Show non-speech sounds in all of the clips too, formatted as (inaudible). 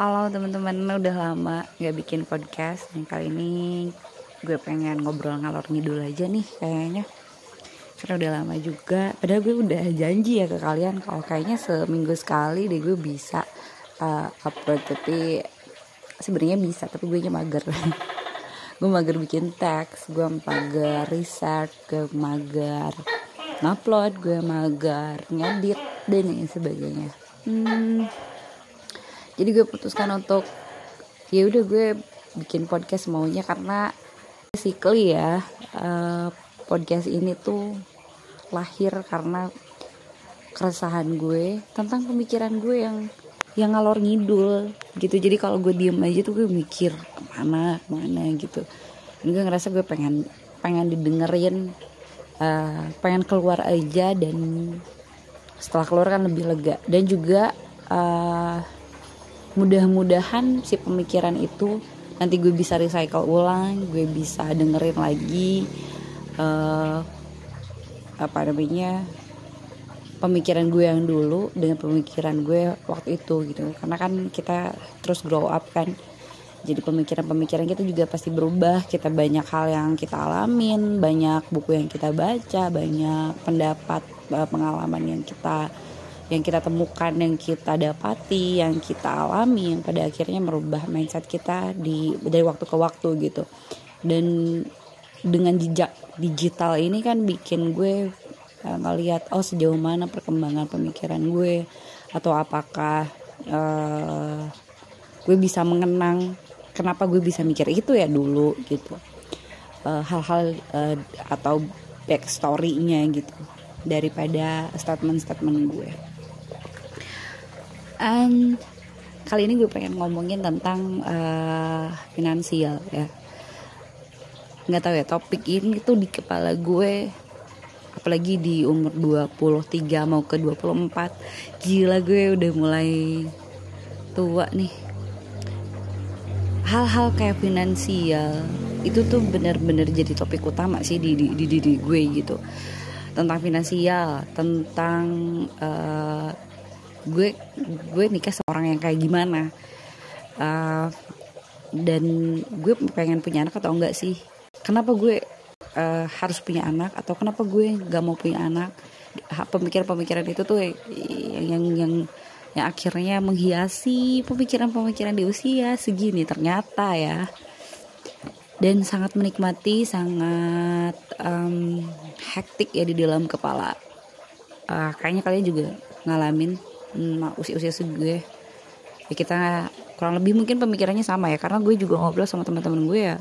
Halo teman-teman, udah lama gak bikin podcast. Dan kali ini gue pengen ngobrol ngalor ngidul aja nih kayaknya. Karena udah lama juga. Padahal gue udah janji ya ke kalian Kalau kayaknya seminggu sekali deh gue bisa uh, upload. Tapi sebenarnya bisa, tapi gue mager. (laughs) Gue mager bikin teks, gue mager research, gue mager ngupload, gue mager ngedit dan lain sebagainya. Hmm, jadi gue putuskan untuk ya udah gue bikin podcast maunya karena basically ya uh, podcast ini tuh lahir karena keresahan gue tentang pemikiran gue yang yang ngalor ngidul gitu. Jadi kalau gue diem aja tuh gue mikir ke mana ke mana? gitu. Dan gue ngerasa gue pengen pengen didengerin uh, pengen keluar aja dan setelah keluar kan lebih lega. Dan juga uh, mudah-mudahan si pemikiran itu nanti gue bisa recycle ulang gue bisa dengerin lagi uh, apa namanya pemikiran gue yang dulu dengan pemikiran gue waktu itu gitu. Karena kan kita terus grow up kan jadi pemikiran-pemikiran kita juga pasti berubah. Kita banyak hal yang kita alamin banyak buku yang kita baca banyak pendapat eh, pengalaman yang kita yang kita temukan yang kita dapati yang kita alami yang pada akhirnya merubah mindset kita di dari waktu ke waktu gitu. Dan dengan jejak digital ini kan bikin gue uh, ngelihat oh sejauh mana perkembangan pemikiran gue atau apakah uh, gue bisa mengenang kenapa gue bisa mikir itu ya dulu gitu. Eh, hal-hal uh, uh, atau backstory-nya gitu daripada statement-statement gue and kali ini gue pengen ngomongin tentang uh, finansial ya. Nggak tahu ya topik ini tuh di kepala gue apalagi di umur 23 mau ke 24 gila gue udah mulai tua nih. Hal-hal kayak finansial itu tuh bener-bener jadi topik utama sih di di, di, di, di gue gitu. Tentang finansial tentang uh, gue gue nikah seorang yang kayak gimana. Uh, dan gue pengen punya anak atau enggak sih? Kenapa gue uh, harus punya anak? Atau kenapa gue nggak mau punya anak? Pemikiran-pemikiran itu tuh yang yang yang yang akhirnya menghiasi pemikiran-pemikiran di usia segini ternyata ya. Dan sangat menikmati sangat um, hektik ya di dalam kepala. Uh, kayaknya kalian juga ngalamin usia-usia segue ya kita kurang lebih mungkin pemikirannya sama ya karena gue juga ngobrol sama teman-teman gue ya.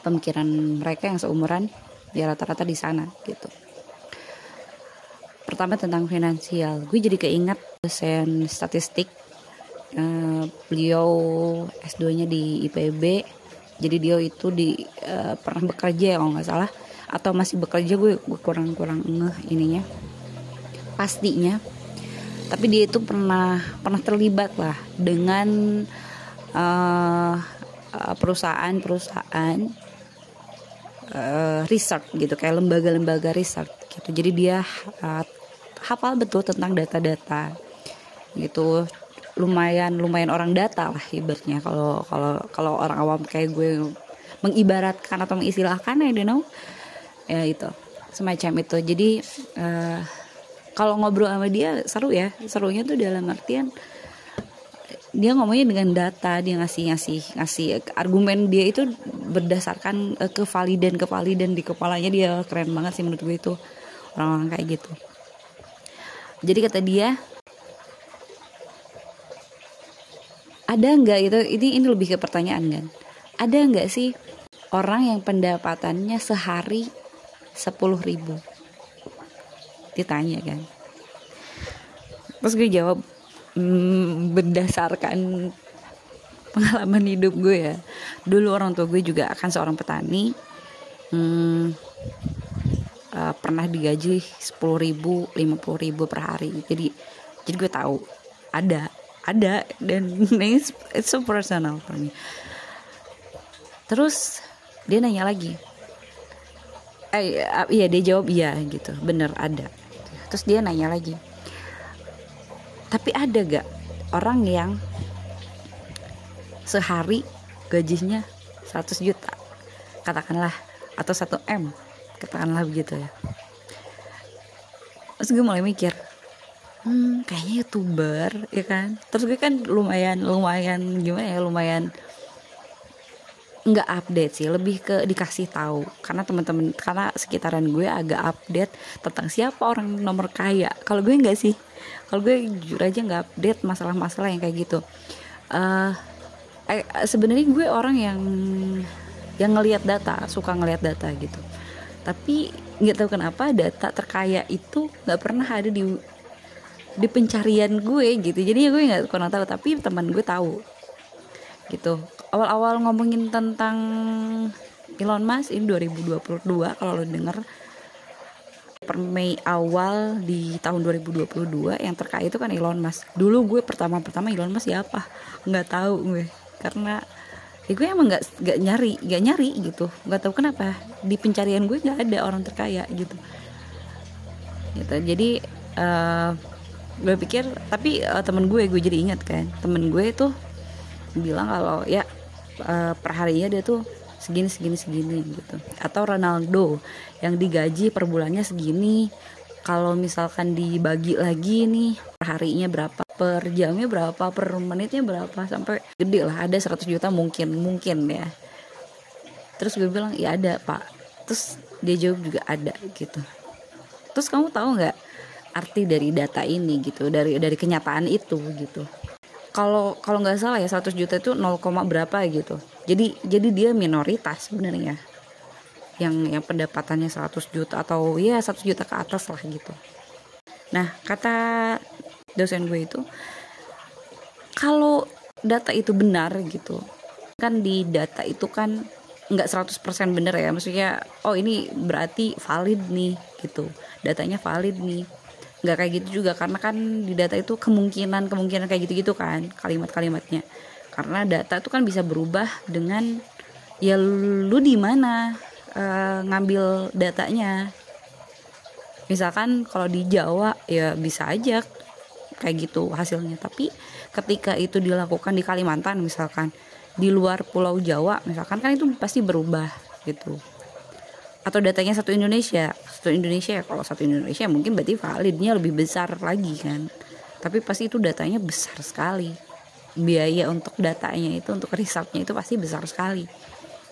Pemikiran mereka yang seumuran ya rata-rata di sana gitu. Pertama tentang finansial. Gue jadi keinget dosen statistik uh, beliau S2 nya di IPB jadi dia itu di uh, pernah bekerja ya kalau nggak salah. Atau masih bekerja gue gue kurang kurang ngeh ininya. Pastinya tapi dia itu pernah pernah terlibat lah dengan uh, perusahaan-perusahaan uh, research gitu kayak lembaga-lembaga research gitu. Jadi dia uh, hafal betul tentang data-data gitu. Lumayan lumayan orang data lah ibaratnya. Kalau kalau kalau orang awam kayak gue mengibaratkan atau mengistilahkan I don't know. Ya itu. Semacam itu. Jadi uh, kalau ngobrol sama dia seru ya. Serunya tuh dalam artian dia ngomongnya dengan data dia ngasih ngasih ngasih argumen dia itu berdasarkan uh, kevalidan kevalidan di kepalanya dia. Keren banget sih menurut gue itu orang-orang kayak gitu. Jadi kata dia ada nggak itu? Ini ini lebih ke pertanyaan kan? Ada nggak sih orang yang pendapatannya sehari sepuluh ribu ditanya kan. Terus gue jawab mm, berdasarkan pengalaman hidup gue ya dulu orang tua gue juga akan seorang petani hmm, uh, pernah digaji sepuluh ribu lima puluh ribu per hari. Jadi jadi gue tahu ada ada dan (laughs) it's, it's so personal for me. Terus dia nanya lagi eh iya dia jawab iya gitu. Bener ada terus dia nanya lagi tapi ada gak orang yang sehari gajinya 100 juta? Katakanlah atau 1 M katakanlah begitu ya. Terus gue mulai mikir hmm kayaknya youtuber ya kan? Terus gue kan lumayan lumayan gimana ya lumayan nggak update sih lebih ke dikasih tahu. Karena teman-teman karena sekitaran gue agak update tentang siapa orang nomor kaya. Kalau gue nggak sih kalau gue jujur aja nggak update masalah-masalah yang kayak gitu. Uh, eh, sebenarnya gue orang yang yang ngelihat data suka ngelihat data gitu. Tapi nggak tahu kenapa data terkaya itu nggak pernah ada di di pencarian gue gitu. Jadi gue nggak pernah tahu tapi teman gue tahu gitu awal-awal ngomongin tentang Elon Musk ini 2022 kalau lo denger. Per Mei awal di tahun 2022 yang terkait itu kan Elon Musk. Dulu gue pertama-pertama Elon Musk siapa? Nggak tahu gue. Karena ya gue emang nggak nggak nyari nggak nyari gitu. Nggak tahu kenapa. Di pencarian gue nggak ada orang terkaya gitu. Gitu. Jadi uh, gue pikir tapi uh, temen gue gue jadi ingat kan. Temen gue tuh bilang kalau ya uh, per harinya dia tuh segini segini segini gitu. Atau Ronaldo yang digaji per bulannya segini. Kalau misalkan dibagi lagi nih per harinya berapa per jamnya berapa per menitnya berapa sampai gede lah. Ada 100 juta mungkin mungkin ya. Terus gue bilang ya ada pak. Terus dia jawab juga ada gitu. Terus kamu tahu nggak arti dari data ini gitu? Dari dari kenyataan itu gitu kalau kalau nggak salah ya 100 juta itu 0, berapa gitu. Jadi jadi dia minoritas sebenarnya. Yang yang pendapatannya 100 juta atau ya 100 juta ke atas lah gitu. Nah kata dosen gue itu kalau data itu benar gitu kan di data itu kan nggak 100% benar ya. Maksudnya oh ini berarti valid nih gitu. Datanya valid nih nggak kayak gitu juga karena kan di data itu kemungkinan kemungkinan kayak gitu-gitu kan kalimat-kalimatnya. Karena data itu kan bisa berubah dengan ya lu di mana uh, ngambil datanya. Misalkan kalau di Jawa ya bisa aja kayak gitu hasilnya. Tapi ketika itu dilakukan di Kalimantan misalkan di luar Pulau Jawa misalkan kan itu pasti berubah gitu atau datanya satu Indonesia. Satu Indonesia ya kalau satu Indonesia mungkin berarti validnya lebih besar lagi kan. Tapi pasti itu datanya besar sekali. Biaya untuk datanya itu untuk risetnya itu pasti besar sekali.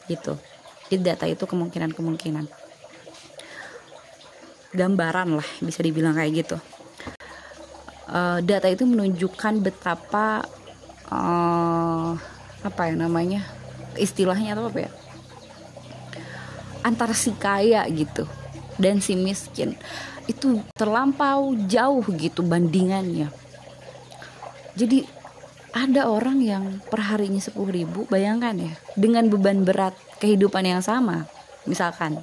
Gitu. Jadi data itu kemungkinan kemungkinan gambaran lah bisa dibilang kayak gitu. Uh, data itu menunjukkan betapa uh, apa ya namanya istilahnya atau apa ya antara si kaya gitu dan si miskin. Itu terlampau jauh gitu bandingannya. Jadi ada orang yang perharinya sepuluh ribu bayangkan ya dengan beban berat kehidupan yang sama. Misalkan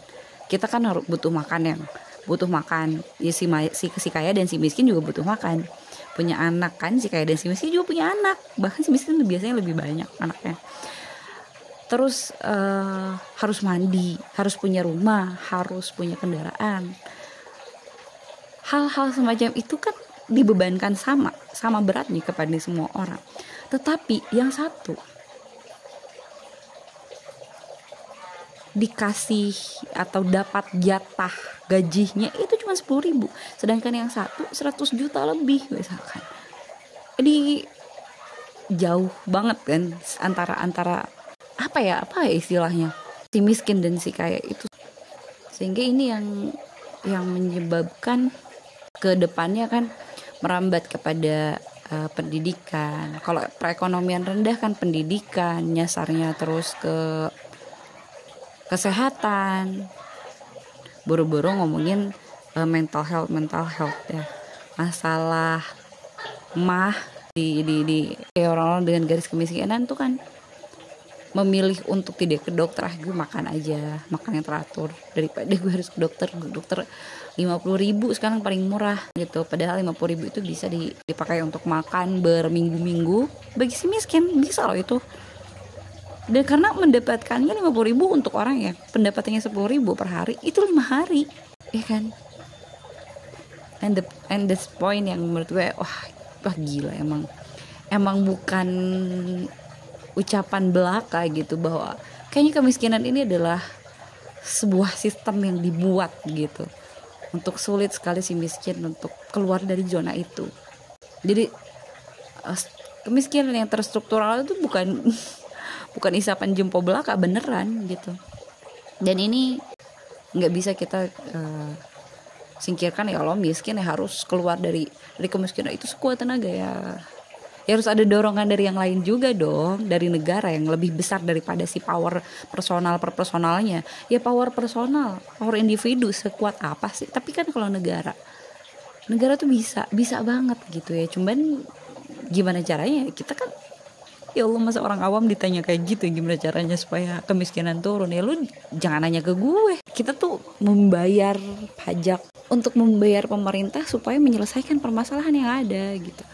kita kan harus butuh makan yang butuh makan. Ya si, si, si kaya dan si miskin juga butuh makan. Punya anak kan si kaya dan si miskin juga punya anak. Bahkan si miskin biasanya lebih banyak anaknya terus uh, harus mandi harus punya rumah harus punya kendaraan. Hal-hal semacam itu kan dibebankan sama sama beratnya kepada semua orang. Tetapi yang satu dikasih atau dapat jatah gajinya itu cuma sepuluh ribu sedangkan yang satu 100 juta lebih misalkan. Jadi jauh banget kan antara antara apa ya? Apa ya istilahnya? Si miskin dan si kaya itu. Sehingga ini yang yang menyebabkan ke depannya kan merambat kepada uh, pendidikan. Kalau perekonomian rendah kan pendidikan nyasarnya terus ke kesehatan. Buru-buru ngomongin uh, mental health mental health ya. Masalah mah di di di orang-orang dengan garis kemiskinan tuh kan memilih untuk tidak ke dokter ah gue makan aja makan yang teratur. Daripada gue harus ke dokter dokter lima puluh ribu sekarang paling murah gitu. Padahal lima puluh ribu itu bisa dipakai untuk makan berminggu-minggu. Bagi si miskin bisa loh itu. Dan karena mendapatkannya lima puluh ribu untuk orang ya pendapatannya sepuluh ribu per hari itu lima hari. Ya kan? And the and this point yang menurut gue wah wah gila emang. Emang bukan ucapan belaka gitu bahwa kayaknya kemiskinan ini adalah sebuah sistem yang dibuat gitu untuk sulit sekali si miskin untuk keluar dari zona itu. Jadi eh, kemiskinan yang terstruktural itu bukan (laughs) bukan isapan jempol belaka beneran gitu. Dan ini nggak bisa kita uh, singkirkan ya lo miskin ya harus keluar dari dari kemiskinan itu sekuat tenaga ya ya harus ada dorongan dari yang lain juga dong dari negara yang lebih besar daripada si power personal per personalnya. Ya power personal power individu sekuat apa sih? Tapi kan kalau negara negara tuh bisa bisa banget gitu ya. Cuman gimana caranya? Kita kan ya Allah masa orang awam ditanya kayak gitu gimana caranya supaya kemiskinan turun? Ya lu jangan nanya ke gue. Kita tuh membayar pajak untuk membayar pemerintah supaya menyelesaikan permasalahan yang ada gitu